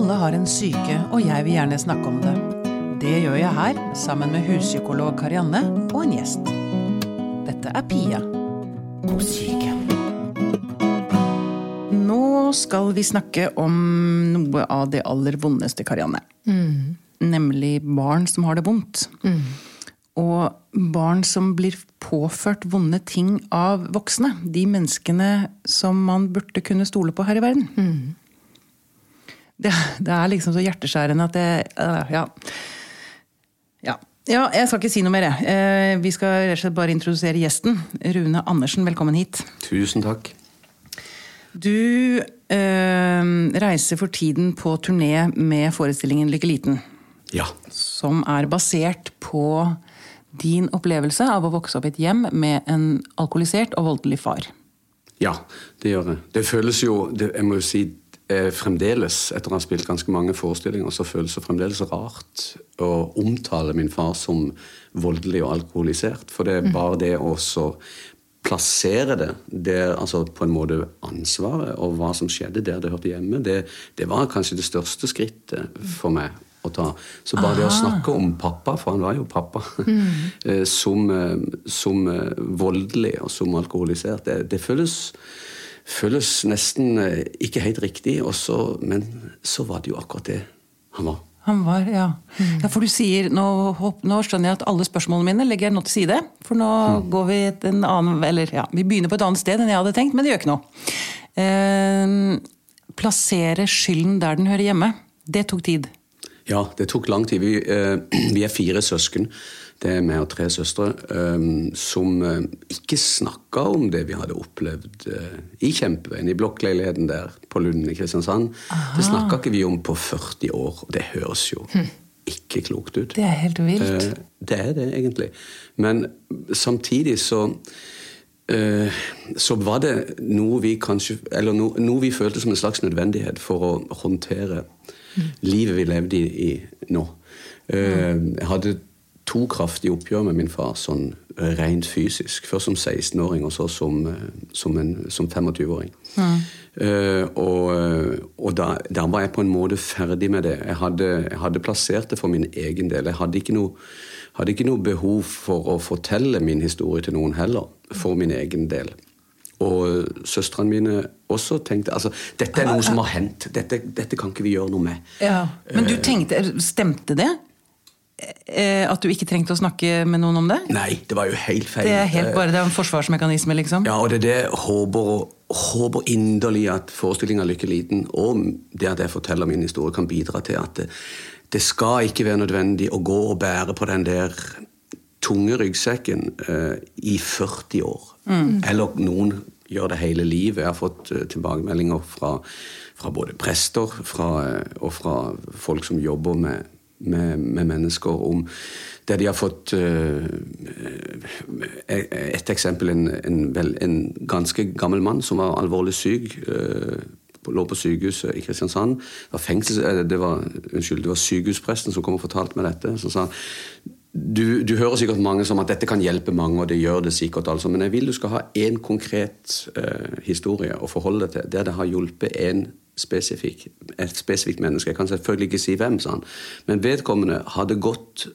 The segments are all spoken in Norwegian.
Alle har en syke, og jeg vil gjerne snakke om det. Det gjør jeg her, sammen med huspsykolog Karianne og en gjest. Dette er Pia på syke. Nå skal vi snakke om noe av det aller vondeste, Karianne. Mm. Nemlig barn som har det vondt. Mm. Og barn som blir påført vonde ting av voksne. De menneskene som man burde kunne stole på her i verden. Det, det er liksom så hjerteskjærende at det uh, ja. ja. Ja, jeg skal ikke si noe mer, jeg. Uh, Vi skal rett og slett bare introdusere gjesten. Rune Andersen, velkommen hit. Tusen takk. Du uh, reiser for tiden på turné med forestillingen Lykke liten. Ja. Som er basert på din opplevelse av å vokse opp i et hjem med en alkoholisert og voldelig far. Ja, det gjør det. Det føles jo det, Jeg må jo si fremdeles, etter å ha spilt ganske mange forestillinger, så føles det fremdeles rart å omtale min far som voldelig og alkoholisert. For det er bare det å så plassere det, det altså på en måte ansvaret og hva som skjedde der det hørte hjemme, det, det var kanskje det største skrittet for meg å ta. Så bare det å snakke om pappa, for han var jo pappa, mm. som, eh, som eh, voldelig og som alkoholisert, det, det føles, føles nesten eh, ikke helt riktig, også, men så var det jo akkurat det han var. Han var, ja. ja for du sier, nå, hopp- nå skjønner jeg at alle spørsmålene mine legger jeg nå til side. For nå går vi til en annen, eller ja, vi begynner på et annet sted enn jeg hadde tenkt, men det gjør ikke noe. Eh, plassere skylden der den hører hjemme. Det tok tid. Ja, det tok lang tid. Vi, eh, vi er fire søsken. Det er meg og tre søstre eh, som eh, ikke snakka om det vi hadde opplevd eh, i Kjempeveien, i blokkleiligheten der på Lunden i Kristiansand. Det snakka ikke vi om på 40 år, og det høres jo ikke klokt ut. Det er helt vilt. Eh, Det er det, egentlig. Men samtidig så så var det noe vi kanskje Eller noe, noe vi følte som en slags nødvendighet for å håndtere livet vi levde i, i nå. Eh, Jeg hadde to kraftige oppgjør med min far sånn eh, rent fysisk. Først som 16-åring, og så som, eh, som, som 25-åring. Eh, og eh, og da, da var jeg på en måte ferdig med det. Jeg hadde, jeg hadde plassert det for min egen del. Jeg hadde ikke noe, hadde ikke noe behov for å fortelle min historie til noen heller, for min egen del. Og søstrene mine også tenkte altså, dette er noe som har hendt. Dette, dette kan ikke vi gjøre noe med. Ja. Men du tenkte, stemte det? Eh, At du ikke trengte å snakke med noen om det? Nei, det var jo helt feil. Det er helt bare det er en forsvarsmekanisme, liksom? Ja, og det er det jeg håper, håper inderlig at forestillinga Lykke liten og det at jeg forteller min historie, kan bidra til at det, det skal ikke være nødvendig å gå og bære på den der tunge ryggsekken eh, i 40 år. Eller noen gjør det hele livet. Jeg har fått eh, tilbakemeldinger fra, fra både prester fra, eh, og fra folk som jobber med, med, med mennesker om det de har fått eh, Et eksempel en, en, vel, en ganske gammel mann som var alvorlig syk. Uh, lå på sykehuset i Kristiansand. Det var, fengsels, det var, unnskyld, det var sykehuspresten som kom og fortalte meg dette. som sa du, du hører sikkert mange som at dette kan hjelpe mange, og det gjør det sikkert, altså, men jeg vil du skal ha én konkret eh, historie å forholde deg til, der det har hjulpet en spesifikk, et spesifikt menneske. Jeg kan selvfølgelig ikke si hvem, sa han, men vedkommende hadde gått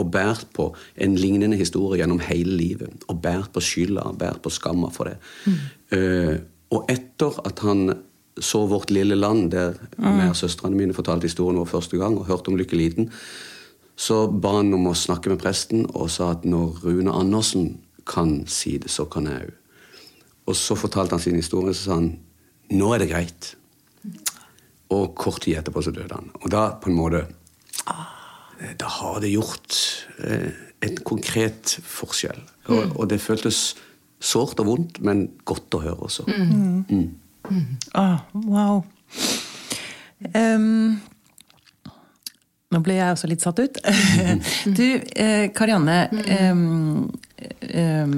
og båret på en lignende historie gjennom hele livet. Og båret på skylda, båret på skamma for det. Eh, og etter at han så Vårt lille land, der meg og søstrene mine fortalte historien vår første gang, og hørte om Lykke liten, så ba han om å snakke med presten og sa at når Rune Andersen kan si det, så kan jeg òg. Og så fortalte han sin historie, så sa han nå er det greit. Og kort tid etterpå så døde han. Og da på en måte eh, Da har det gjort eh, en konkret forskjell. Og, og det føltes sårt og vondt, men godt å høre også. Ah, wow. Um, nå ble jeg også litt satt ut. du, eh, Karianne. em, em,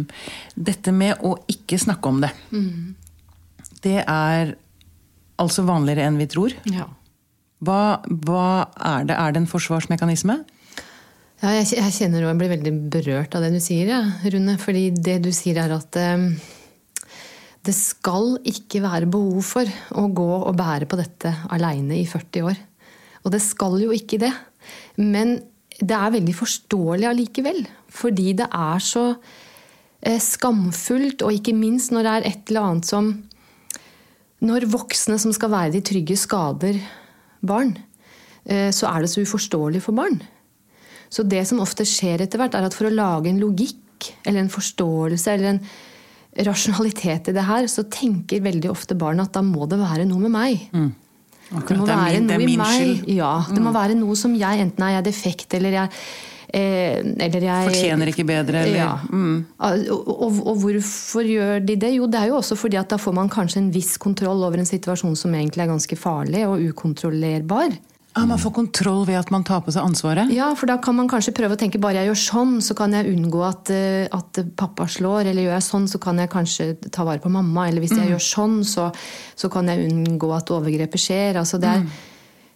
dette med å ikke snakke om det. Det er altså vanligere enn vi tror. Ja. Hva, hva er det? Er det en forsvarsmekanisme? Ja, jeg, jeg kjenner og jeg blir veldig berørt av det du sier, ja, Rune. Fordi det du sier er at eh, det skal ikke være behov for å gå og bære på dette aleine i 40 år. Og det skal jo ikke det. Men det er veldig forståelig allikevel. Fordi det er så eh, skamfullt, og ikke minst når det er et eller annet som Når voksne som skal være de trygge, skader barn, eh, så er det så uforståelig for barn. Så det som ofte skjer etter hvert, er at for å lage en logikk eller en forståelse eller en rasjonalitet i det her, så tenker veldig ofte barn at da må det være noe med meg. Mm. Det må være noe i meg. Ja, det må mm. være noe som jeg Enten er jeg defekt, eller jeg eller jeg Fortjener ikke bedre, eller ja. mm. og, og, og, hvorfor gjør de det? Jo, det er jo også fordi at da får man kanskje en viss kontroll over en situasjon som egentlig er ganske farlig og ukontrollerbar. Ja, Man får kontroll ved at man tar på seg ansvaret? Ja, for da kan man kanskje prøve å tenke bare jeg gjør sånn, så kan jeg unngå at, eh, at pappa slår. Eller gjør jeg sånn, så kan jeg kanskje ta vare på mamma. Eller hvis jeg mm. gjør sånn, så, så, kan jeg unngå at overgrepet skjer. Altså det er... Mm Eh,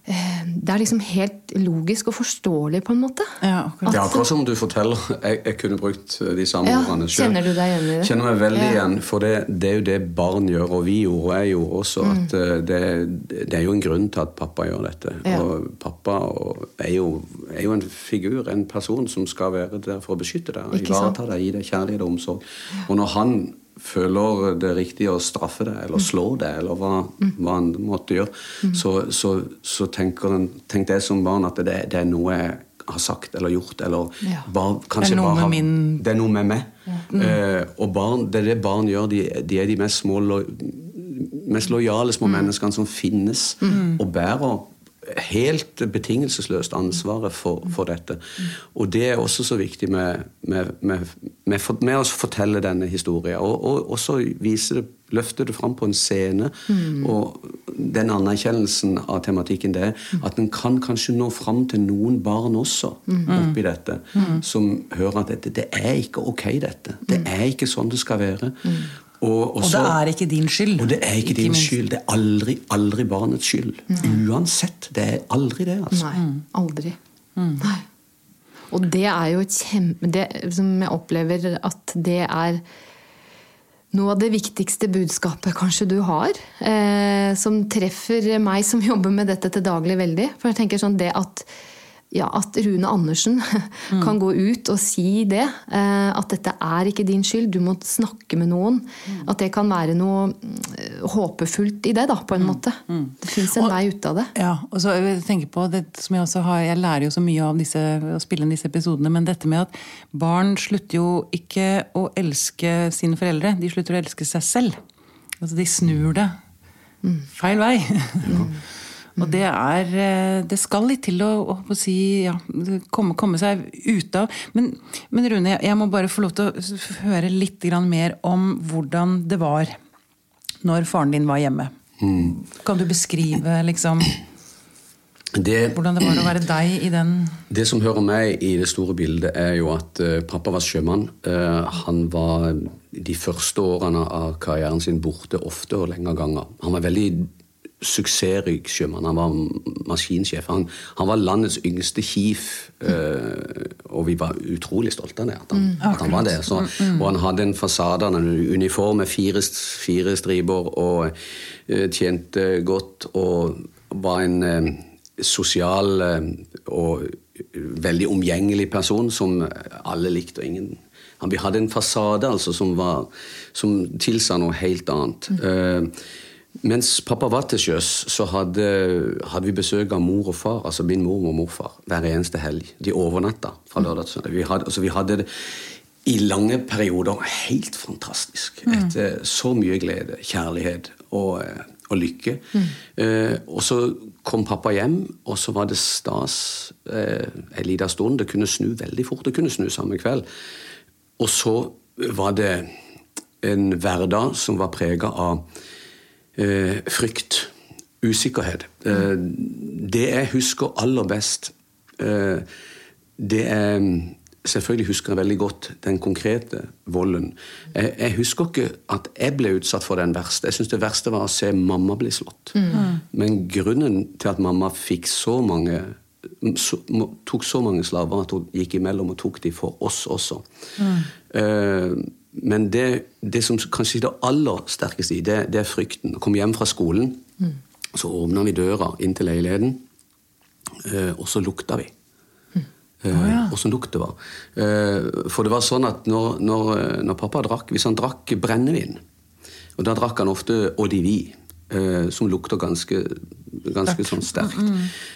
det er liksom helt logisk og forståelig, på en måte. Ja, akkurat, ja, akkurat som du forteller. Jeg, jeg, kunne brukt eh, de samme ja, ordene sjøl. Kjenner du deg igjen i det? Kjenner meg veldig ja. igjen. For det, det, er jo det barn gjør, og vi gjorde, og jeg gjorde også. Mm. at eh, det, det, er jo en grunn til at pappa gjør dette. Ja. Og pappa er jo, er jo, en figur, en person som skal være der for å beskytte deg. Ivareta deg, gi deg kjærlighet og omsorg. Og når han føler det riktig å straffe det, eller slå det, eller hva, hva han måtte gjøre, så, så, så tenker en, tenk det som barn at det, det, er noe jeg har sagt eller gjort, eller ja. bare, kanskje det er noe bare, med min... Det er noe med meg. Ja. Mm. Uh, og barn, det er det barn gjør. De, de er de mest, små, mest lojale små mm. menneskene som finnes, mm. og bærer helt betingelsesløst ansvaret for, for, dette. Og det er også så viktig med, med, med, med å fortelle denne historien. Og, og også vise det, løfte det fram på en scene. Mm. Og den anerkjennelsen av tematikken det er at en kan kanskje nå fram til noen barn også oppi dette, mm. som hører at dette, det er ikke ok, dette. Det er ikke sånn det skal være. Og, og, så, og, det er ikke din skyld. Og det er ikke, ikke din minst. skyld. Det er aldri, aldri barnets skyld. Mm. Uansett. Det er aldri det. altså. Nei, mm. aldri. Mm. Nei. Og det er jo kjempe... Det som jeg opplever at det er noe av det viktigste budskapet kanskje du har, eh, som treffer meg som jobber med dette til daglig veldig. For jeg tenker sånn det at ja, at Rune Andersen mm. kan gå ut og si det. Eh, at dette er ikke din skyld, du må snakke med noen. Mm. At det kan være noe mm, håpefullt i det, da, på en mm. måte. Mm. Det fins en og, vei ut av det. Ja, og så jeg tenker på det som Jeg også har, jeg lærer jo så mye av disse, å spille inn disse episodene, men dette med at barn slutter jo ikke å elske sine foreldre, de slutter å elske seg selv. Altså de snur det mm. feil vei. Ja. Og det er eh, Det skal litt til å, å si, ja, komme, komme, seg ut av. Men, men, Rune, jeg må bare få lov til å høre litt mer om hvordan det var når faren din var hjemme. Mm. Kan du beskrive liksom det, hvordan det var å være deg i den Det som hører meg i det store bildet, er jo at uh, pappa var sjømann. Uh, han var de første årene av karrieren sin borte ofte og lenge ganger. Han var veldig suksessrik sjømann. Han var maskinsjef. Han, han, var landets yngste chief, øh, og vi var utrolig stolte av det. At han, mm, at han var det. Så, mm, mm. og han hadde en fasade, en uniform med fire, fire striper, og øh, tjente godt. Og var en øh, sosial og veldig omgjengelig person som alle likte. og ingen han, Vi hadde en fasade altså, som, var, som tilsa noe helt annet. Mm. Mens pappa var til sjøs, så hadde, hadde, vi besøk av mor og far, altså min mor og morfar, hver eneste helg. De overnatta fra lørdag til søndag. Vi hadde, altså vi hadde det i lange perioder helt fantastisk. Mm. Etter så mye glede, kjærlighet og, og lykke. Mm. Eh, og så kom pappa hjem, og så var det stas eh, en liten stund. Det kunne snu veldig fort. Det kunne snu samme kveld. Og så var det en hverdag som var prega av eh, frykt, usikkerhet. Eh, det jeg husker aller best, eh, det er Selvfølgelig husker jeg veldig godt den konkrete volden. Jeg, jeg, husker ikke at jeg ble utsatt for den verste. Jeg syns det verste var å se mamma bli slått. Mm. Men grunnen til at mamma fikk så mange så, tok så mange slaver at hun gikk imellom og tok de for oss også. Mm. Uh, men det, det, som kanskje er det aller sterkeste i, det, det er frykten. Å komme hjem fra skolen, mm. så åpner vi døra inn til leiligheten. Eh, og så lukta vi. Eh, Åssen lukt det var. Eh, for det var sånn at når, når, når pappa drakk Hvis han drakk brennevin, og da drakk han ofte Odivi, eh, som lukter ganske, ganske sånn sterkt.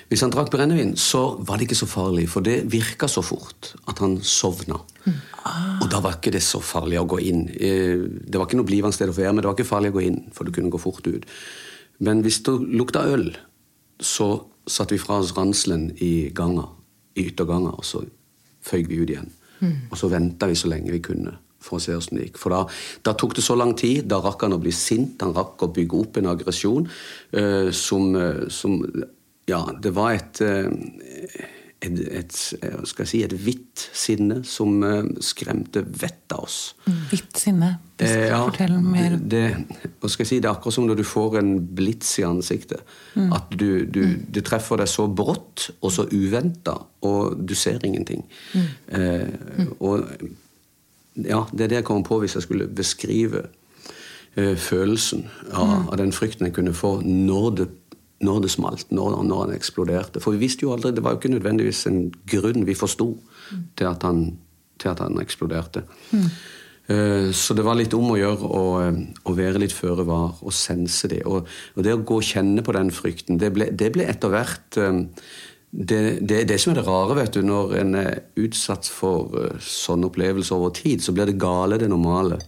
Hvis han drakk brennevin, så var det ikke så farlig, for det virka så fort at han sovna. Og da var ikke det så farlig å gå inn. Eh, Det var ikke noe blivende sted å få være, men det var ikke farlig å gå inn, for du kunne gå fort ut. Men hvis det lukta øl, så satte vi fra oss ranselen i ganga, i ytterganga, og så føyk vi ut igjen. Og så venta vi så lenge vi kunne for å se åssen det gikk. For da, da tok det så lang tid. Da rakk han å bli sint, han rakk å bygge opp en aggresjon uh, som, eh, som Ja, det var et uh, et, et, skal jeg si, et hvitt sinne som skremte vettet av oss. Hvitt sinne. Eh, ja, Fortell mer. Det, hva skal jeg si, det er akkurat som når du får en blits i ansiktet. Mm. At du, du, det treffer deg så brått og så uventa, og du ser ingenting. Mm. Eh, og ja, det er det jeg kommer på hvis jeg skulle beskrive eh, følelsen av, Mm. av den frykten jeg kunne få når det, når det smalt, når, når han eksploderte. For vi visste jo aldri, det var jo ikke nødvendigvis en grunn vi forsto til, at han- til at han eksploderte. Mm. Så det var litt om å gjøre å, eh, å være litt føre var og sense det. Og, og det å gå og kjenne på den frykten, det ble, det ble etter hvert eh, det, det, det som er det rare, vet du, når en er utsatt for uh, sånne opplevelser over tid, så blir det gale det normale.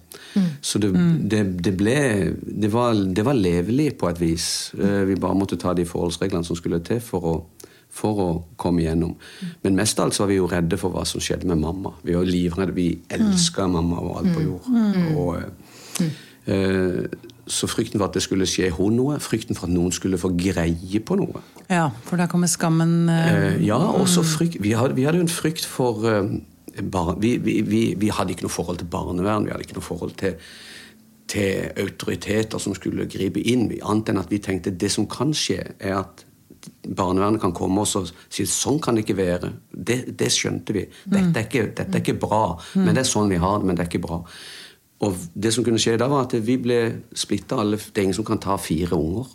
Så det, det, det ble det var, det var levelig på et vis. Eh, vi bare måtte ta de forholdsreglene som skulle til for å, for å komme igjennom. Men mest av alt så var vi jo redde for hva som skjedde med mamma. Vi var livredde. Vi elska mamma og alt på jord. Og, eh, eh, så frykten for at det skulle skje henne noe, frykten for at noen skulle få greie på noe. Ja, for da kommer skammen eh, Ja, ja, også frykt, vi, hadde, vi hadde en frykt for eh, bar, vi, vi, vi, vi hadde ikke noe forhold til barnevern, vi hadde ikke noe forhold til, til autoriteter som skulle gripe inn. Annet enn at vi tenkte det som kan skje, er at barnevernet kan komme og si sånn kan det ikke være. Det, det skjønte vi. Dette er, ikke, dette er ikke bra. Men det er sånn vi har det, men det er ikke bra. Og det som kunne skje da, var at vi ble splitta alle. Det er ingen som kan ta fire unger.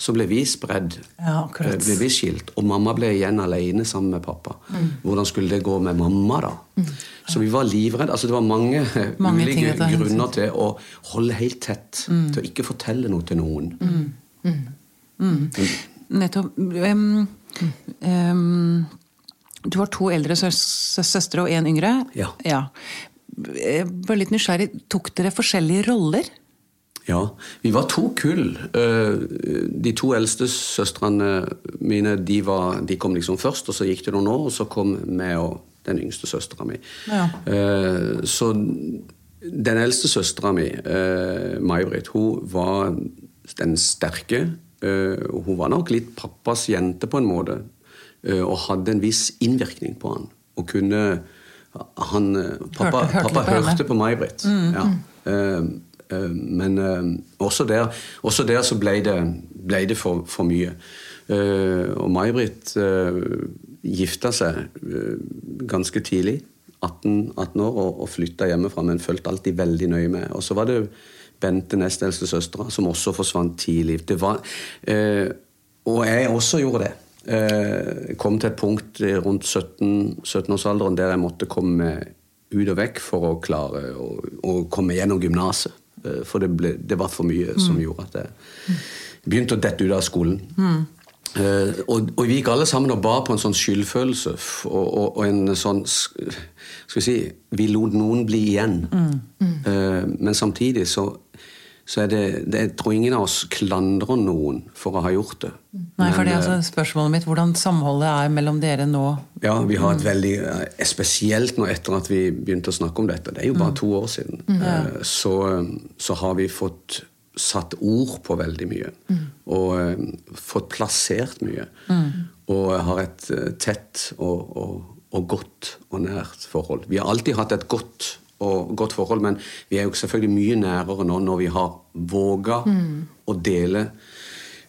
Så ble vi spredd. Ja. Eh, ble vi skilt. Og mamma ble igjen alene sammen med pappa. Hvordan skulle det gå med mamma, da? Så vi var livredde. Altså, det var mange, Mange ulike grunner til å holde helt tett. Til å ikke fortelle noe til noen. Nettopp. Um, um, du har to eldre søs søstre og én yngre. Ja. Jeg var litt nysgjerrig. Tok dere forskjellige roller? Ja, vi var to kull. Eh, De to eldste søstrene mine de, var, de kom liksom først, og så gikk det noen år, og så kom vi og den yngste søstera mi. Ja. Eh, Så den eldste søstera mi, eh, May-Britt, hun var den sterke. eh, Hun var nok litt pappas jente på en måte, eh, og hadde en viss innvirkning på han. Og kunne han, eh, pappa Hørte- hørte pappa på hørte på May-Britt. Ja. mm. uh, uh, men uh, også, der, også der så ble det, ble det for, for mye. Og May-Britt gifta seg ganske tidlig, 18, 18 år, og, og flytta hjemmefra, men fulgte alltid veldig nøye med. Og så var det Bente, nest eldste søstera, som også forsvant tidlig. Det var, og jeg også gjorde det. Eh, kom til et punkt rundt 17 17-årsalderen der jeg måtte komme ut og vekk for å klare å, å komme gjennom gymnaset. Eh, For det, ble, det var for mye som gjorde at jeg begynte å dette ut av skolen. Eh, og, og vi gikk alle sammen og bar på en sånn skyldfølelse og, og, og en sånn Skal vi si Vi lot noen bli igjen. Eh, men samtidig så, så er det, det Jeg tror ingen av oss klandrer noen for å ha gjort det. Nei, for det er altså spørsmålet mitt. Hvordan samholdet er mellom dere nå? ja, vi har et veldig eh, Spesielt nå etter at vi begynte å snakke om dette, det er jo bare to år siden, eh, så, så har vi fått satt ord på veldig mye. Og eh, fått plassert mye. Og har et eh, tett og, og, og godt og nært forhold. Vi har alltid hatt et godt og godt forhold, men vi er jo selvfølgelig mye nærere nå når vi har våga å dele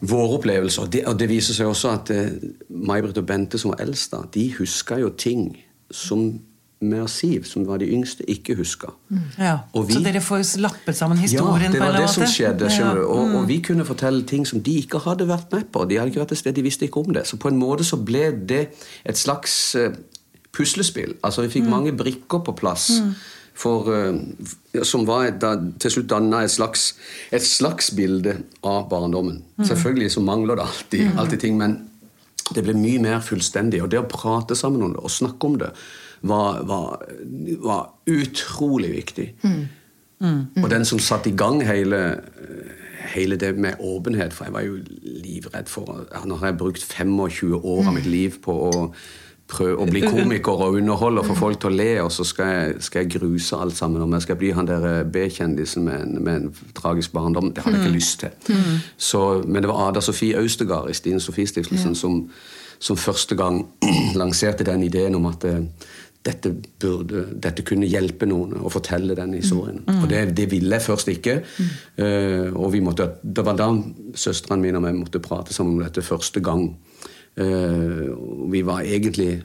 våre opplevelser. Det, og det viser seg også at eh, May-Britt og Bente, som var eldst, da, de huska jo ting som med Siv, som var de yngste, ikke huska. Ja. Vi- Så dere får lappet sammen historien? Ja, det var det som skjedde. Ja. Og, og vi kunne fortelle ting som de ikke hadde vært med på. De hadde ikke vært et sted, de visste ikke om det. Så på en måte så ble det et slags uh, puslespill. Altså vi fikk mange brikker på plass. For, eh, som var et, da, til slutt danna et slags, et slags bilde av barndommen. Selvfølgelig så mangler det alltid, alltid ting, men det ble mye mer fullstendig. Og det å prate sammen om det og snakke om det var, var, var utrolig viktig. Og den som satte i gang hele, hele det med åpenhet For jeg var jo livredd for Nå har jeg brukt 25 år av mitt liv på å prøve å bli komiker og underholde og få folk til å le, og så skal jeg, skal jeg gruse alt sammen. Om jeg skal bli han der B-kjendisen med, med en tragisk barndom. Det hadde jeg ikke lyst til. Så, men det var Ada Sofie Austegard i Stine Sofie-stiftelsen som, som første gang lanserte den ideen om at eh, dette, burde, dette kunne hjelpe noen å fortelle den historien. Og det, det ville jeg først ikke. Eh, og vi måtte, det var da søstrene mine og jeg måtte prate sammen om dette første gang. Eh, vi var egentlig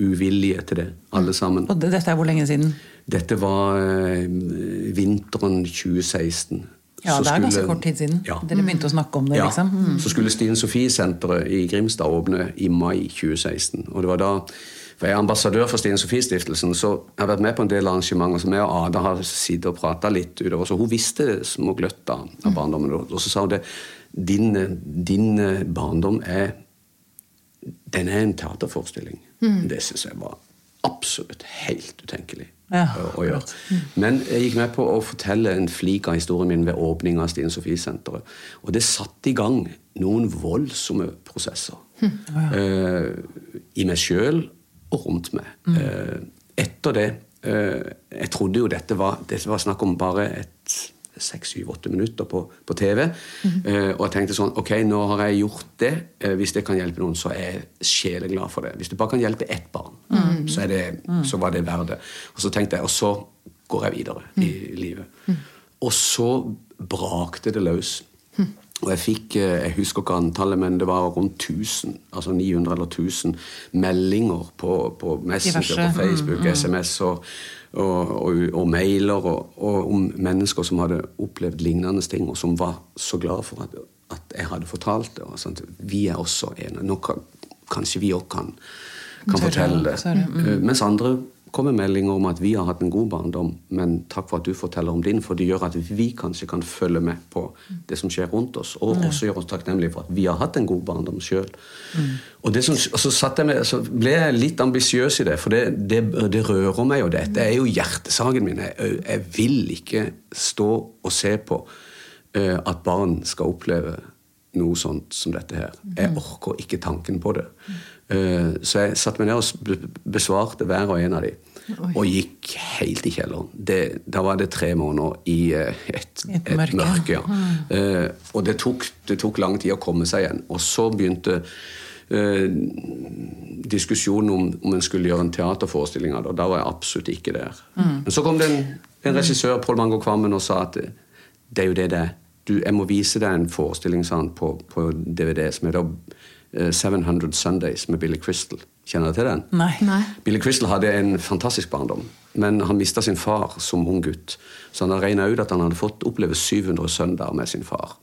uvillige til det, alle sammen. Og det- dette er hvor lenge siden? Dette var eh, vinteren 2016. Ja, det er ganske kort tid siden. Ja. Dere begynte å snakke om det, Ja. liksom. Mm. Så skulle Stine Sofie-senteret i Grimstad åpne i mai 2016. Og det var da for Jeg er ambassadør for Stine Sofie-stiftelsen, så jeg har vært med på en del arrangementer som jeg og Ada har sittet og prata litt utover. Så hun visste det små gløtt av av barndommen. Og så sa hun det din, din barndom er Den er en teaterforestilling. Det syns jeg var absolutt helt utenkelig Ja, å, å gjøre. Men jeg gikk med på å fortelle en flik av historien min ved åpninga av Stine Sofie-senteret. Og det satte i gang noen voldsomme prosesser. eh, I meg sjøl og rundt meg. Eh, etter det uh, Jeg trodde jo dette var, dette var snakk om bare et seks, syv, åtte minutter på, på TV. Eh, og jeg tenkte sånn Ok, nå har jeg gjort det. Eh, hvis det kan hjelpe noen, så er jeg sjeleglad for det. Hvis det bare kan hjelpe ett barn, så, er det, så var det verdt det. Og så tenkte jeg, og så går jeg videre i livet. Og så brakte det løs. Og jeg fikk, eh, jeg husker ikke antallet, men det var rundt 1000, altså 900 eller 1000 meldinger på, på Messenger, på Facebook, SMS og, og, og, og mailer og, og om mennesker som hadde opplevd lignende ting, og som var så glad for at, at jeg hadde fortalt det. Og sånt. Vi er også ene. Nå kan, kanskje vi òg kan, kan fortelle det. tørre, Eh, Mens andre kommer meldinger om at vi har hatt en god barndom, men takk for at du forteller om din, for det gjør at vi kanskje kan følge med på det som skjer rundt oss, og også gjøre oss takknemlige for at vi har hatt en god barndom sjøl. Og, og så, satte så ble jeg litt ambisiøs i det, for det, det, det rører meg jo. Dette er jo hjertesaken min. Jeg, jeg vil ikke stå og se på uh, at barn skal oppleve noe sånt som dette her. Jeg orker ikke tanken på det. Eh, Så jeg satte meg ned og besvarte hver og en av dem. Og gikk helt i kjelleren. Det, da var det tre måneder i et, et, mørke. et mørke. ja. mm. og det tok, det tok lang tid å komme seg igjen. Og så begynte eh, diskusjonen om om en skulle gjøre en teaterforestilling av det. Og da var jeg absolutt ikke der. Men så kom det en, en regissør, Pål Mango Kvammen, og sa at det er jo det det er. Jeg må vise deg en forestilling på, på DVD som heter eh, 700 Sundays med Billy Crystal. Kjenner du til den? Nei. Nei. Billy Crystal hadde en fantastisk barndom, men han mista sin far som ung gutt. Så han regna ut at han hadde fått oppleve 700 søndager med sin far.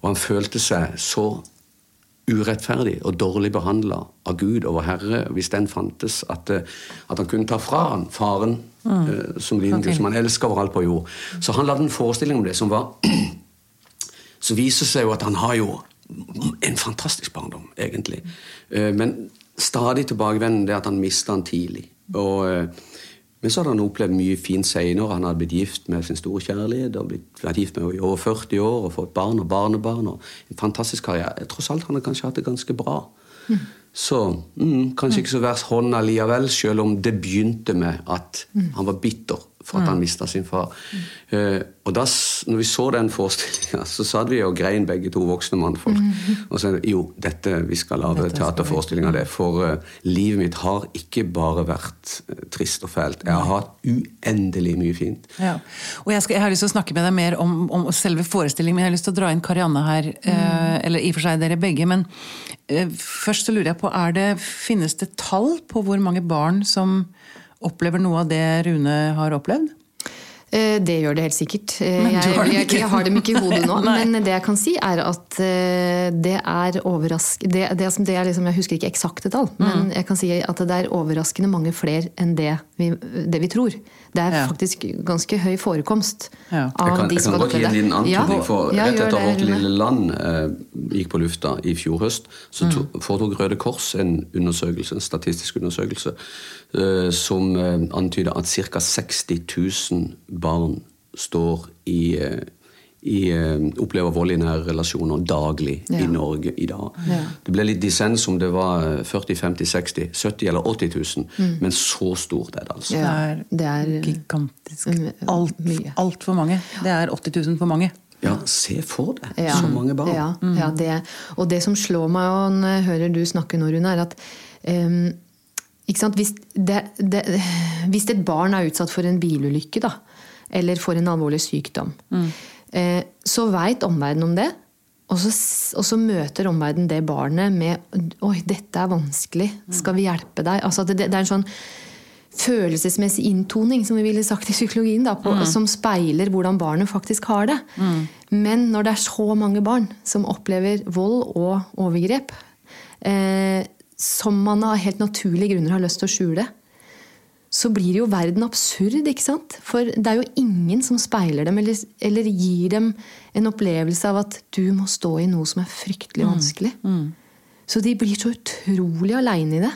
Og han følte seg så urettferdig og dårlig behandla av Gud og vår Herre, hvis den fantes, at, eh, at han kunne ta fra han faren eh, som liten gutt, som han elska overalt på jord. Så han lagde en forestilling om det som var så viser det seg jo at han har jo en fantastisk barndom, egentlig. Eh, Men stadig tilbakevendende det at han mista han tidlig. Og, eh, men så hadde han opplevd mye fint seinere. Han hadde blitt gift med sin store kjærlighet og blitt, vært gift med i over 40 år og fått barn og barnebarn. og En fantastisk karriere. Tross alt han har kanskje hatt det ganske bra. Så mm, kanskje ikke så verst hånd likevel, selv om det begynte med at han var bitter for at han mista sin far. Eh, og da når vi så den forestillinga, så satt vi og grein begge to voksne mannfolk. Og sa jo, dette, vi skal lage teaterforestilling av det. For eh, livet mitt har ikke bare vært eh, trist og fælt. Jeg har hatt uendelig mye fint. Ja. Og jeg, skal, jeg har lyst til å snakke med deg mer om, om selve forestillingen, men jeg har lyst til å dra inn Karianne her. Eh, eller i og for seg dere begge. Men først så lurer jeg på, det, finnes det tall på hvor mange barn som opplever noe av det Rune har opplevd? Eh, det gjør det helt sikkert. Eh, Men du Jeg, har jeg, ikke. jeg har dem ikke i hodet nå. Men det jeg kan si, er at eh, det er overraskende det, det, det er liksom, Jeg husker ikke eksakte tall, Mm. men jeg kan si at det er overraskende mange flere enn det vi, det vi tror. Det er Ja. faktisk ganske høy forekomst Ja. av Jeg kan, de jeg kan godt gi en liten antydning. Ja, for ja, Rett etter at Vårt lille land eh, gikk på lufta i fjor høst, så to, foretok Røde Kors en undersøkelse, en statistisk undersøkelse eh, som eh, antyder at ca. 60 000 barn står i, eh, i eh, opplever vold i nære relasjoner daglig i Norge i dag. Ja. Det ble litt dissens om det var eh, 40 50 60 70 eller 80 000, men så stort er det altså. Ja, det er gigantisk. Altfor Alt, mye. Mange. Det er 80 000 for mange. Ja, se for deg Ja. så mange barn. Ja, ja det, og det som slår meg og når jeg hører du snakke nå, Rune, er at um, ikke sant? Hvis, det, det, hvis et barn er utsatt for en bilulykke, da, eller får en alvorlig sykdom, eh, så veit omverdenen om det. Og så, og så møter omverdenen det barnet med 'Oi, dette er vanskelig. Skal vi hjelpe deg?' Altså, det, det er en sånn følelsesmessig inntoning, som vi ville sagt i psykologien, da, på, som speiler hvordan barnet faktisk har det. Men når det er så mange barn som opplever vold og overgrep, eh, som man av helt naturlige grunner har lyst til å skjule, så blir jo verden absurd. ikke sant? For det er jo ingen som speiler dem eller, eller gir dem en opplevelse av at du må stå i noe som er fryktelig vanskelig. Så de blir så utrolig aleine i det.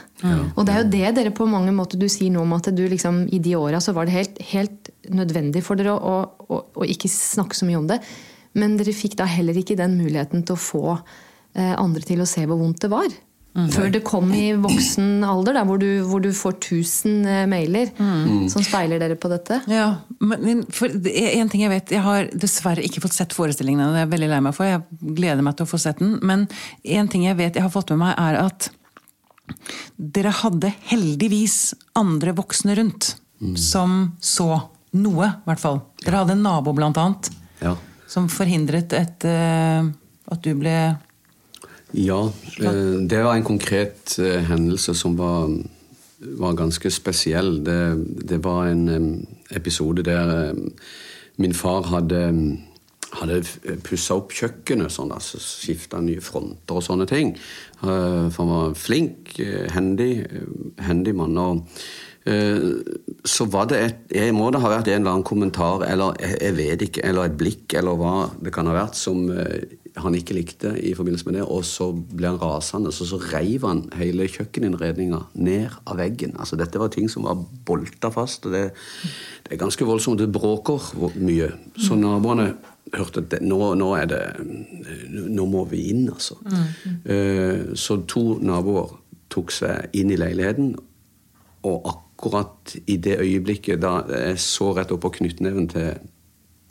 Og det er jo det dere på mange måter du sier nå om at du liksom, i de åra så var det helt, helt nødvendig for dere å, å, å, å ikke snakke så mye om det. Men dere fikk da heller ikke den muligheten til å få eh, andre til å se hvor vondt det var. Før det kom i voksen alder, da, hvor, du, hvor du får 1000 mailer mailer som speiler dere på dette. Ja, men men for det er en ting jeg vet Jeg har dessverre ikke fått sett forestillingen. og Det er jeg veldig lei meg for. Jeg gleder meg til å få sett den. Men en ting jeg vet jeg har fått med meg, er at dere hadde heldigvis andre voksne rundt som så noe, i hvert fall. Dere hadde en nabo, blant annet, Ja. som forhindret et, eh, at du ble Ja, eh, det var en konkret eh, hendelse som var, var ganske spesiell. Det, det var en episode der min far hadde, hadde pussa opp kjøkkenet, sånn, altså skifta nye fronter og sånne ting. Eh, For han var flink, eh, hendig, eh, hendig mann. og eh, så var det et, jeg må det ha vært en eller annen kommentar, eller jeg, vet ikke, eller et blikk, eller hva det kan ha vært, som eh, han ikke likte i forbindelse med det, og så ble han rasende, så, så reiv han hele kjøkkeninnredninga ned av veggen. Altså Dette var ting som var bolta fast, og det, det er ganske voldsomt. Det bråker mye. Så naboene hørte at det, nå, nå er det Nå må vi inn, altså. Eh, Så to naboer tok seg inn i leiligheten, og akkurat i det øyeblikket da jeg så rett opp på knyttneven til,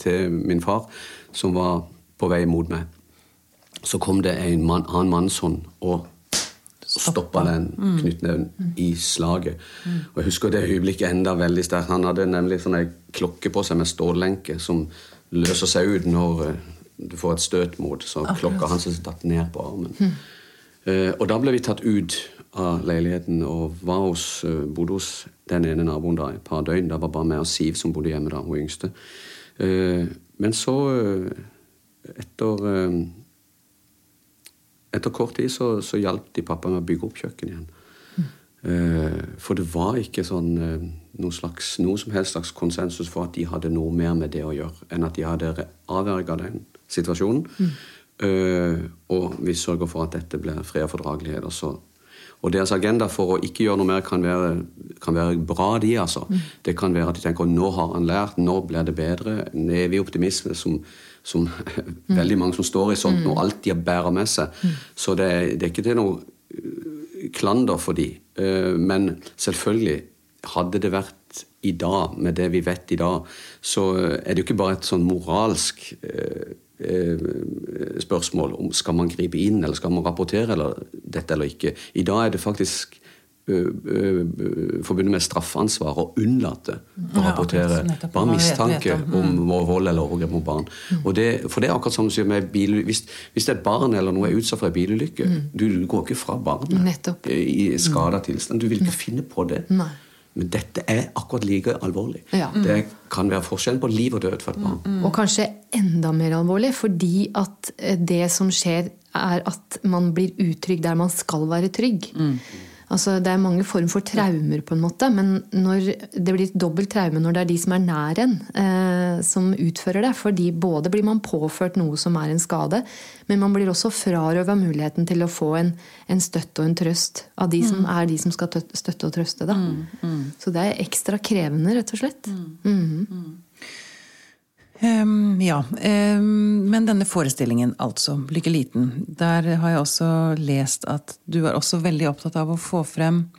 til min far, som var på vei mot meg, så kom det en mann, annen mannshånd og stoppa den knyttneven i slaget. Og Jeg husker det øyeblikket enda veldig sterkt. Han hadde nemlig sånn ei klokke på seg med stållenke som løser seg ut når eh, du får et støt mot. Så klokka hans er tatt ned på armen. Eh, og da ble vi tatt ut av leiligheten og var hos, uh, bodde hos den ene naboen da et par døgn. Da var bare meg og Siv som bodde hjemme da, hun yngste. Uh, men så, etter etter kort tid så, så hjalp de pappa med å bygge opp kjøkkenet igjen. Eh, for det var ikke sånn eh, noe, slags, noe som helst slags konsensus for at de hadde noe mer med det å gjøre, enn at de hadde avverga den situasjonen. Eh, og vi sørger for at dette blir fred og fordragelighet. Og, og deres agenda for å ikke gjøre noe mer kan være, kan være bra, de, altså. Det kan være at de tenker nå har han lært, nå blir det bedre. En evig optimisme som, som veldig mange som står i sånt, og alltid bærer med seg. Så det, det er ikke til noe øh, klander for de. Eh, Men selvfølgelig, hadde det vært i dag, med det vi vet i dag, så er det jo ikke bare et sånn moralsk eh, eh, spørsmål om skal man gripe inn eller skal man rapportere eller dette eller ikke. I dag er det faktisk forbundet med straffansvar å unnlate å rapportere bare mistanke om, om vold eller overgrep mot barn. Og det, for det er akkurat som du sier med bil, hvis, hvis et barn eller noe er utsatt for en bilulykke, du, du går ikke fra barnet i skada tilstand. Du vil ikke finne på det. Men dette er akkurat like alvorlig. Ja. Det kan være forskjellen på liv og død for et barn. Og kanskje enda mer alvorlig, fordi at eh, det som skjer, er at man blir utrygg der man skal være trygg. Altså, det er mange former for traumer, på en måte, men når det blir et dobbelt traume når det er de som er nær en, eh, som utfører det. fordi både blir man påført noe som er en skade, men man blir også frarøva muligheten til å få en, en støtte og en trøst av de som er de som skal støtte og trøste. Da. Så det er ekstra krevende, rett og slett. Mhm. Ehm, ja. Um, men denne forestillingen, altså, 'Lykke liten', der har jeg også lest at du er også veldig opptatt av å få frem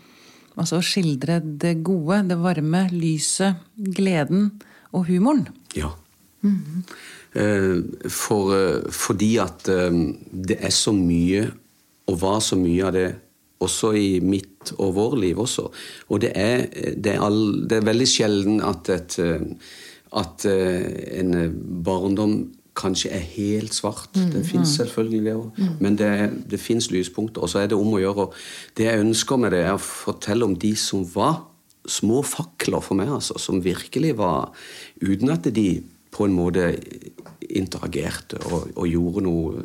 Altså å skildre det gode, det varme, lyset, gleden og humoren. Ja. Eh, For, uh, fordi at uh, det er så mye, og var så mye av det også i mitt og vår liv også. Og det er, det er, all, det er veldig sjelden at, et, eh, at eh, en eh, barndom kanskje er helt svart. Det fins selvfølgelig det òg, men det, det fins lyspunkter. Og så er det om å gjøre. og Det jeg ønsker med det, er å fortelle om de som var små fakler for meg, altså, som virkelig var Uten at de på en måte interagerte og, og gjorde noe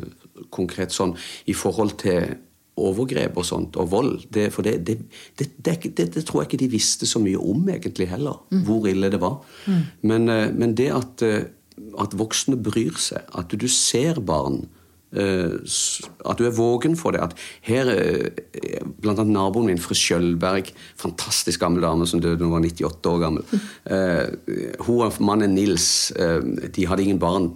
konkret sånn i forhold til overgrep og sånt, og vold. Det, for det, det, det, tror jeg ikke de visste så mye om egentlig heller, hvor ille det var. Men, eh, men det at, eh, at voksne bryr seg, at du ser barn eh, at du er vågen for det. At her, Blant annet naboen min fra Skjølberg, fantastisk gammel dame som døde da hun var 98 år gammel. Hun og mannen Nils de hadde ingen barn.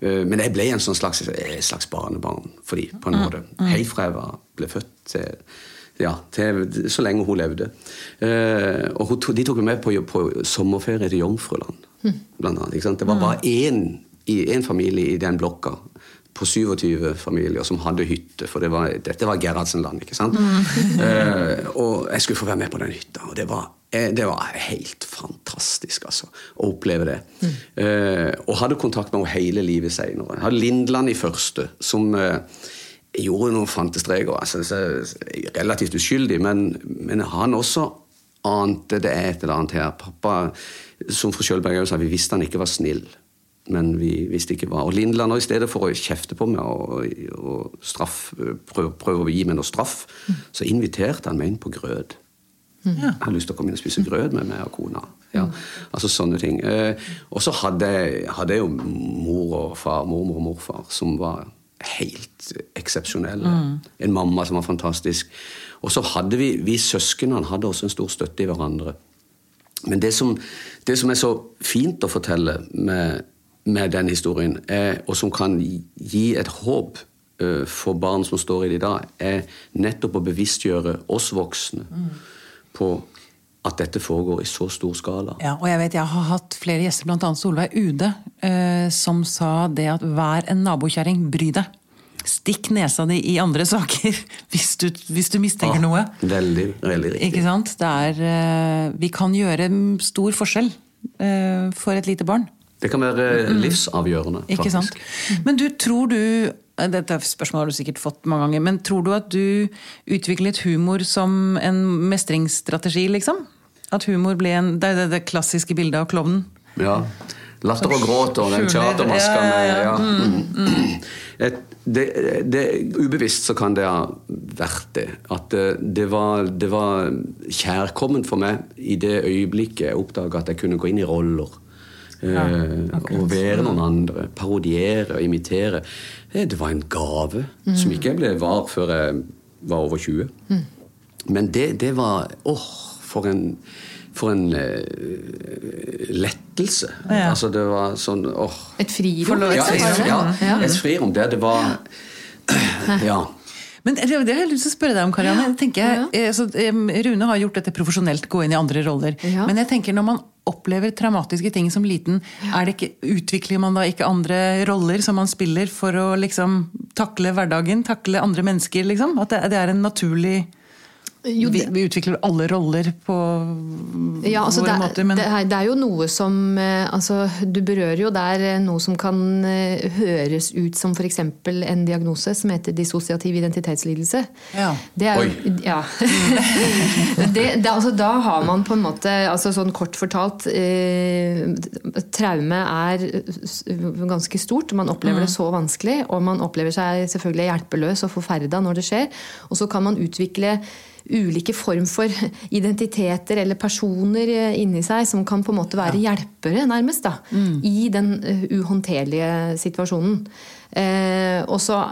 Eh, eh, men jeg ble en sånn slags, slags barnebarn for dem, på en måte. Helt fra jeg var, ble født til ja, til, så lenge hun levde. Eh, og hun, de tok meg med på, på sommerferie til Jomfruland. Blant annet, ikke sant? Det var bare én, i, én familie i den blokka på 27 familier som hadde hytte. For det var, dette var Gerhardsenland. ikke sant? Eh, og jeg skulle få være med på den hytta. Og det var, eh, det var helt fantastisk altså, å oppleve det. Eh, og hadde kontakt med henne hele livet senere. Jeg hadde Lindland i første, som eh, gjorde noen fantestreker. Altså, relativt uskyldig, men, men han også ante det er et eller annet her. Pappa, som fru Skjølberg sa, vi visste han ikke var snill. Men vi visste ikke hva. Og Lindland, i stedet for å kjefte på meg og, og straff, prøve, prøve å gi meg noe straff, så inviterte han meg inn på grøt. Jeg har lyst til å komme inn og spise grøt med meg og kona. Ja, altså sånne ting. Eh, og så hadde, jeg- hadde jeg jo mor og far, mormor og morfar, som var helt eksepsjonelle. En mamma som var fantastisk. Og så hadde vi, vi søsknene hadde også en stor støtte i hverandre. Men det som, det som er så fint å fortelle med, med den historien, er, og som kan gi et håp eh, for barn som står i det i dag, er nettopp å bevisstgjøre oss voksne på at dette foregår i så stor skala. Ja, og jeg vet jeg har hatt flere gjester, bl.a. Solveig Ude, eh, som sa det at vær en nabokjerring, bry deg. Stikk nesa di i andre saker hvis du, hvis du mistenker Ah, noe. Veldig, veldig riktig. Ikke sant? Er, eh, vi kan gjøre stor forskjell eh, for et lite barn. Det kan være livsavgjørende, Ikke faktisk. sant? Men du, tror du eh, Dette spørsmålet har du sikkert fått mange ganger, men tror du at du utviklet humor som en mestringsstrategi, liksom? At humor ble en Det er det, klassiske bildet av klovnen. Ja. Latter og gråt og den teatermaska med ja, ja. Mm. Et, det, det, Ubevisst så kan det ha vært det. At det, det, var, det var kjærkomment for meg i det øyeblikket jeg oppdaga at jeg kunne gå inn i roller. Eh, å være noen andre. Parodiere og imitere. Eh, Det var en gave som ikke jeg ble var før jeg var over 20. Men det, det var Åh, for en for en uh, lettelse. Ja. Altså, det var sånn åh. Et frirom? Ja, et, det? ja, et frirom der det var Ja. Men det det har jeg lyst til å spørre deg om, Karianne. Jeg tenker, eh, så, Rune har gjort dette profesjonelt, gå inn i andre roller. Ja. Men jeg tenker når man opplever traumatiske ting som liten, er det ikke, utvikler man da ikke andre roller som man spiller for å liksom takle hverdagen, takle andre mennesker? liksom? At det, det er en naturlig Jo, vi, det- vi utvikler alle roller på Ja, altså våre det, måter, men det, er, det er jo noe som eh, altså, Du berører jo der eh, noe som kan eh, høres ut som f.eks. en diagnose som heter dissosiativ identitetslidelse. Ja. Det er Oi. ja. det, det, altså, da har man på en måte altså, sånn Kort fortalt eh, Traume er ganske stort. Man opplever Mm. det så vanskelig, og man opplever seg selvfølgelig hjelpeløs og forferda når det skjer. Og så kan man utvikle ulike form for identiteter eller personer eh, inni seg som kan på en måte være hjelpere, nærmest, da, i den eh, uhåndterlige situasjonen. Eh, og så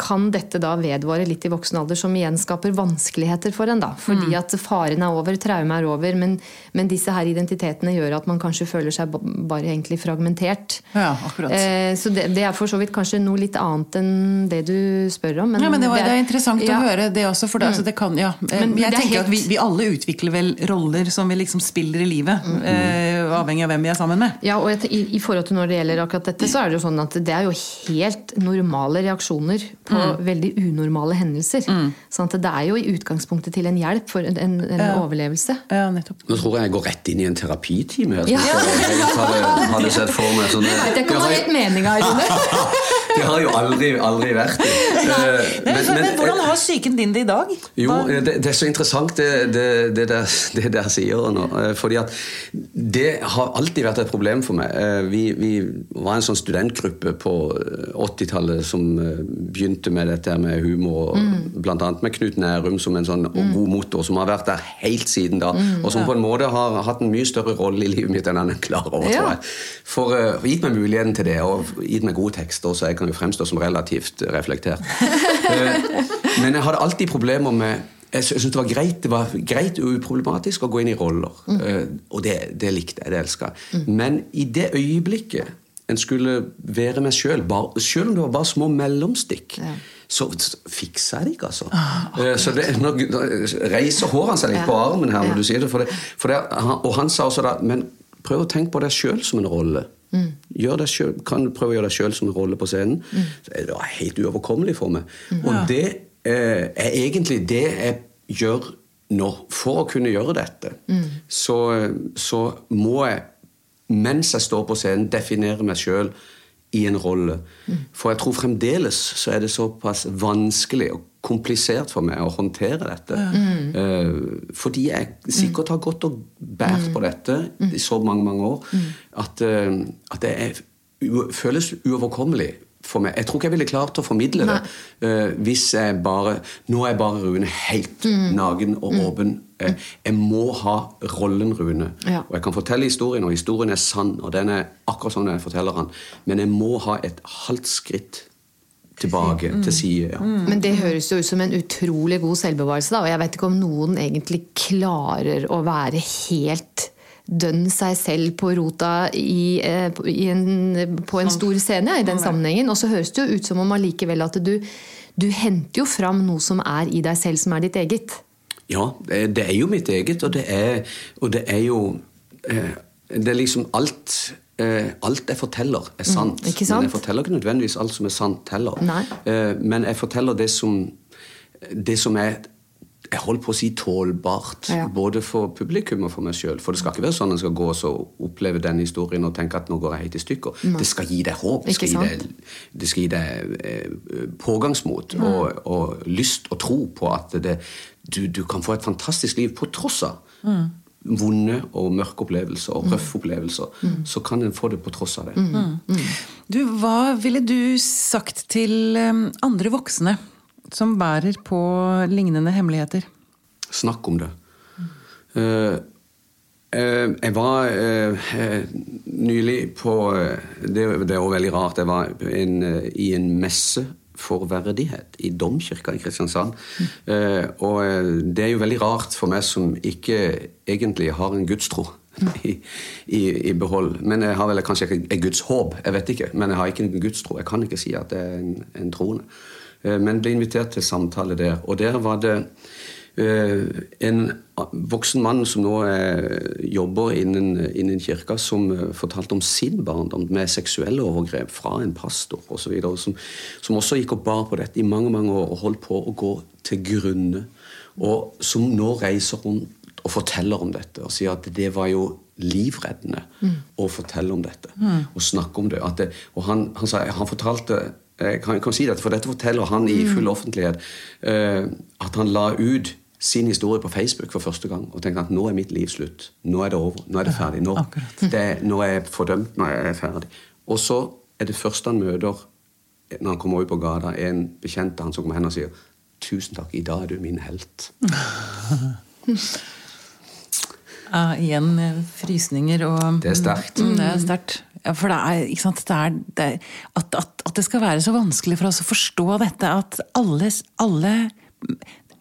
kan dette da vedvare litt i voksen alder, som igjen skaper vanskeligheter for en. da, Fordi at faren er over, traumet er over, men, men disse her identitetene gjør at man kanskje føler seg bare egentlig fragmentert. Ja, akkurat. Eh, så det, det er for så vidt kanskje noe litt annet enn det du spør om. Men ja, men det, var, det er interessant ja. å høre det også, for det, altså, det kan ja. eh, Men Jeg er tenker helt- at vi, vi alle utvikler vel roller som vi liksom spiller i livet, eh, avhengig av hvem vi er sammen med. Ja, og i, i forhold til når det gjelder akkurat dette, så er det jo sånn at det er jo helt normale reaksjoner på veldig unormale hendelser. Sånn at det er jo i utgangspunktet til en hjelp for en, en, en overlevelse. Ja, nettopp. Nå tror jeg jeg går rett inn i en terapitime. her, Ja. jeg hadde, hadde sett for meg. Sånn, Jeg vet ikke om det er helt meninga, Rune. Det har jo aldri, aldri vært det. Eh, Men, men, men hvordan har psyken din det i dag? Jo, det, det er så interessant det, det, det, der, sier nå. eh, Fordi at det har alltid vært et problem for meg. Eh, Vi, vi var en sånn studentgruppe på eh, 80-tallet som eh, begynte med dette med humor, mm. annet med Knut Nærum som en sånn god motor, som har vært der helt siden da. og som på en måte har hatt en mye større rolle i livet mitt enn han er klar over, Ja. tror jeg. For uh, gitt meg muligheten til det, og gitt meg gode tekster, så jeg kan jo fremstå som relativt reflektert. Eh, Men jeg hadde alltid problemer med jeg sy- syntes det var greit det var greit og uproblematisk å gå inn i roller. Mm. og det, det likte jeg, det elska jeg. Men i det øyeblikket en skulle være meg sjøl, selv om det var bare små mellomstikk, Ja. så fiksa jeg det ikke, altså. Oh, så det, nå reiser hårene seg litt på armen her når Ja. du sier det. For det, for det og han sa også da Men prøv å tenke på deg sjøl som en rolle. Gjør deg selv, kan du prøve å gjøre deg sjøl som en rolle på scenen. Så Det er helt uoverkommelig for meg. Og det eh, er egentlig det jeg gjør nå. For å kunne gjøre dette, så, så må jeg, mens jeg står på scenen, definere meg sjøl i en rolle. For jeg tror fremdeles så er det såpass vanskelig og komplisert for meg å håndtere dette. Mm. fordi jeg sikkert har gått og båret på dette i så mange mange år at, eh, at det er, føles uoverkommelig for meg. Jeg tror ikke jeg ville klart å formidle det uh, hvis jeg bare Nå er jeg bare Rune helt nagen og åpen. Eh, jeg må ha rollen Rune. Ja. Og jeg kan fortelle historien, og historien er sann, og den er akkurat sånn jeg forteller den. Men jeg må ha et halvt skritt tilbake, til side. Ja. Men det høres jo ut som en utrolig god selvbevarelse. Da. Og jeg vet ikke om noen egentlig klarer å være helt dønn seg selv på rota i, eh, i en, på en stor scene ja, i den sammenhengen. Og så høres det jo ut som om allikevel at du, du henter jo fram noe som er i deg selv, som er ditt eget. Ja, det er jo mitt eget, og det er, og det er jo eh, Det er liksom alt eh, Alt jeg forteller, er sant. Mm, sant? Men jeg forteller ikke nødvendigvis alt som er sant heller. Nei. Eh, men jeg forteller det som Det som er jeg holder på å si tålbart, Ja. både for publikum og for meg sjøl. For det skal ikke være sånn at en skal gå og oppleve den historien og tenke at nå går jeg helt i stykker. Det skal gi deg håp. Det skal, gi deg, det skal gi deg pågangsmot og, og lyst og tro på at det, du, du kan få et fantastisk liv på tross av vonde og mørke opplevelser og røffe opplevelser. Så kan en få det på tross av det. Du, hva ville du sagt til eh, andre voksne som bærer på lignende hemmeligheter? Snakk om det. Uh, jeg var eh, eh, nylig på Det, det er også veldig rart. Jeg var en, i en messe for verdighet i Domkirka i Kristiansand. Eh, og eh, det er jo veldig rart for meg som ikke egentlig har en gudstro. I, i, I behold. Men jeg har vel kanskje ikke et gudshåp. Jeg vet ikke, men jeg har ikke en gudstro. Jeg kan ikke si at jeg er en, en troende. Eh, Men ble invitert til samtale der. Og der var det en voksen mann som nå er, jobber innen, innen kirka, som eh, fortalte om sin barndom med seksuelle overgrep fra en pastor osv. Som, som også gikk og bar på dette i mange mange år og holdt på å gå til grunne. Og som nå reiser rundt og forteller om dette og sier at det var jo livreddende mm. å fortelle om dette mm. og snakke om det. det og han, han, sa, han fortalte jeg kan, kan si dette, for dette forteller han i full offentlighet. Uh, at han la ut sin historie på Facebook for første gang og tenkte at nå er mitt liv slutt. Nå er det over. Nå er det ferdig. Nå, det, nå er jeg fordømt. Nå er jeg ferdig. Og så er det første han møter når han kommer ut på gata, en bekjent av han som kommer hen og sier 'Tusen takk, i dag er du min helt'. ja, igjen eh, frysninger og Det er sterkt. Mm, det er sterkt. Ja, for det er, ikke sant, det er, det, at, at, at, det skal være så vanskelig for oss å forstå dette, at alle, alle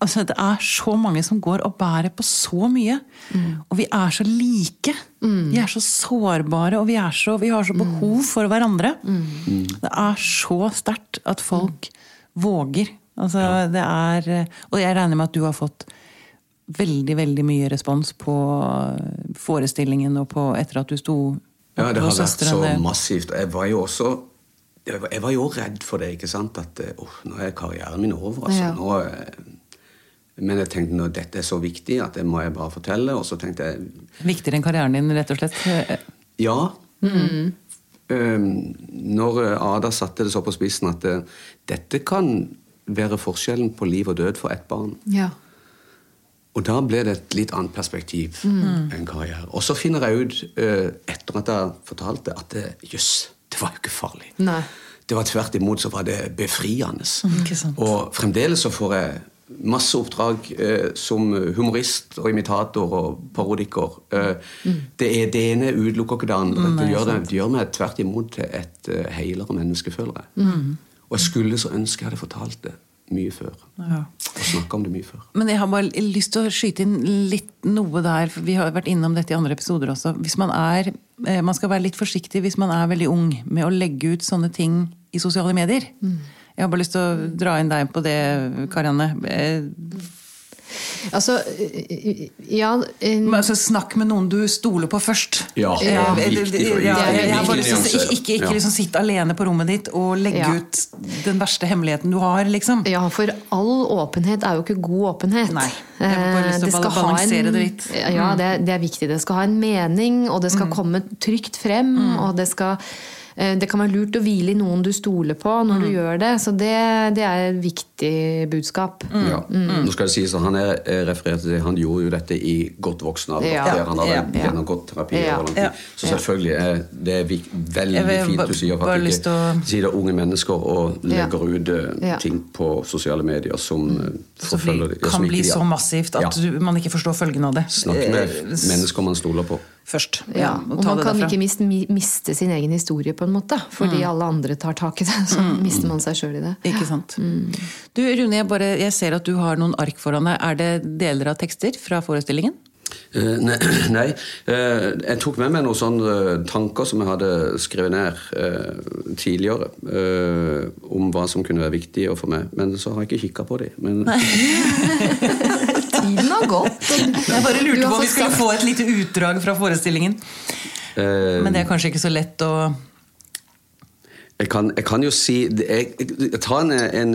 altså Det er så mange som går og bærer på så mye. Mm. Og vi er så like. Mm. Vi er så sårbare, og vi, så, vi har så behov for hverandre. Mm. Det er så sterkt at folk våger. Altså, ja. det er Og jeg regner med at du har fått veldig, veldig mye respons på forestillingen og på etter at du sto Ja, det har vært så massivt. Jeg var jo også jeg var jo redd for det. ikke sant? At oh, nå er karrieren min over. altså. Ja. Nå, men jeg tenkte nå, dette er så viktig at det må jeg bare fortelle. Og så tenkte jeg Viktigere enn karrieren din, rett og slett? Ja. Mm. Um, når Ada satte det så på spissen at det, uh, dette kan være forskjellen på liv og død for ett barn. Ja. Og da ble det et litt annet perspektiv mm. enn karriere. Og så finner jeg ut, uh, etter at jeg fortalte, at jøss, det var jo ikke farlig. Nei. Det var tvert imot så var det befriende. Mm, og fremdeles så får jeg masse oppdrag eh, som humorist og imitator og parodiker. Eh, mm. det, er, det ene utelukker ikke det andre. Mm, det, gjør det, det, gjør meg tvert imot til et uh, heilere menneskefølere. Mm. Og jeg skulle så ønske jeg hadde fortalt det mye før. Ja. Og snakka om det mye før. Men jeg har bare lyst til å skyte inn litt noe der, for vi har vært innom dette i andre episoder også. Hvis man er eh, Man skal være litt forsiktig hvis man er veldig ung med å legge ut sånne ting i sosiale medier. Mm. Jeg har bare lyst til å dra inn deg på det, Karianne. Altså, ja Men altså, Snakk med noen du stoler på først. Ja, er viktig ja, Ikke, ikke, ikke liksom sitt alene på rommet ditt og legge ja. ut den verste hemmeligheten du har. liksom. Ja, for all åpenhet er jo ikke god åpenhet. Nei, jeg har bare lyst til å balansere en, det litt. Ja, det, det, er viktig. Det skal ha en mening, og det skal mm. komme trygt frem. Mm. og det skal Eh, det kan være lurt å hvile i noen du stoler på når mm. du gjør det. Så det, det, er et viktig budskap. Mm. Ja. Mm. Nå skal det sies at Han er referert til han gjorde jo dette i godt voksen alder. Ja. Der han hadde ja. gjennomgått terapi ja. ja. Så selvfølgelig er det veldig fint du sier at ikke sier det unge mennesker og legger ut uh, ting på sosiale medier som forfølger Det kan bli så massivt at ja. man ikke forstår følgen av det. Snakk med mennesker man stoler på først. Ja, og, og man kan ikke miste, miste, sin egen historie, på en måte. Fordi mm. alle andre tar tak i det. Så mm. mister man seg sjøl i det. Ikke sant. Mm. Du Rune, jeg, bare, jeg, ser at du har noen ark foran deg. Er det deler av tekster fra forestillingen? Uh, nei. nei. Uh, jeg tok med meg noen sånne tanker som jeg hadde skrevet ned tidligere. om hva som kunne være viktig for meg. Men så har jeg ikke kikka på dem. Men... Tiden har gått. Jeg bare lurte på om vi skulle få et lite utdrag fra forestillingen. Men det er kanskje ikke så lett å jeg kan, jeg kan, jo si Jeg, jeg tar en, en,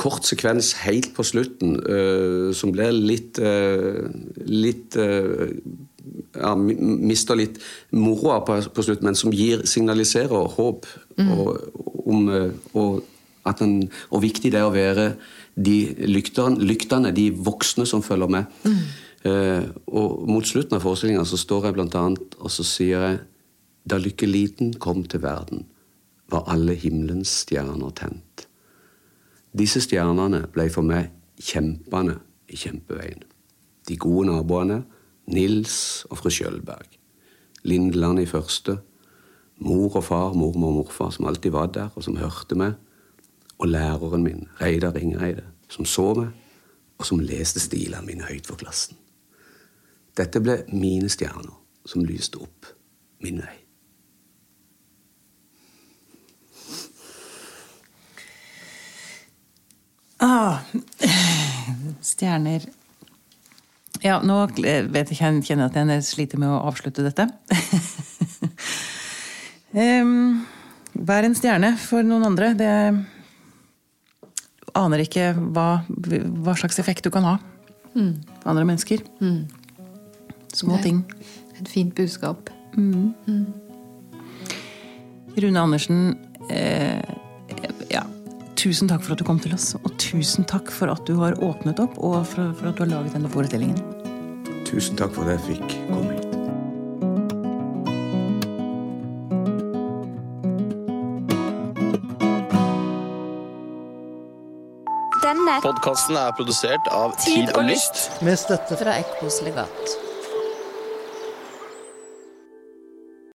kort sekvens helt på slutten uh, som blir litt uh, Litt uh, ja, Mister litt moroa på, på slutten, men som gir, signaliserer håp. Mm. Og, om, og, den, og, viktig det er å være de lykterne, lyktene, de voksne som følger med. Mm. og mot slutten av forestillinga så står jeg blant annet og så sier jeg da Lykkeliten kom til verden var alle himmelens stjerner tent. Disse stjernene ble for meg kjempene i kjempeveien. De gode naboene, Nils og fru Skjølberg. Lindland i første. Mor og far, mormor og morfar, som alltid var der, og som hørte meg. Og læreren min, Reidar Ringereide, som så meg, og som leste stilene mine høyt for klassen. Dette ble mine stjerner som lyste opp min vei. Ah, stjerner Ja, nå vet jeg, kjenner jeg at jeg sliter med å avslutte dette. um, Vær en stjerne for noen andre. Det aner ikke hva, hva slags effekt du kan ha mm. på andre mennesker. Mm. Små ting. Et fint budskap. Mm. mm. Rune Andersen, eh, tusen takk for at du kom til oss. Og tusen takk for at du har åpnet opp, og for, for at du har laget denne forestillingen. Tusen takk for at jeg fikk komme hit. Podkasten er produsert av Tid og Lyst. Med støtte fra Ekkos legat.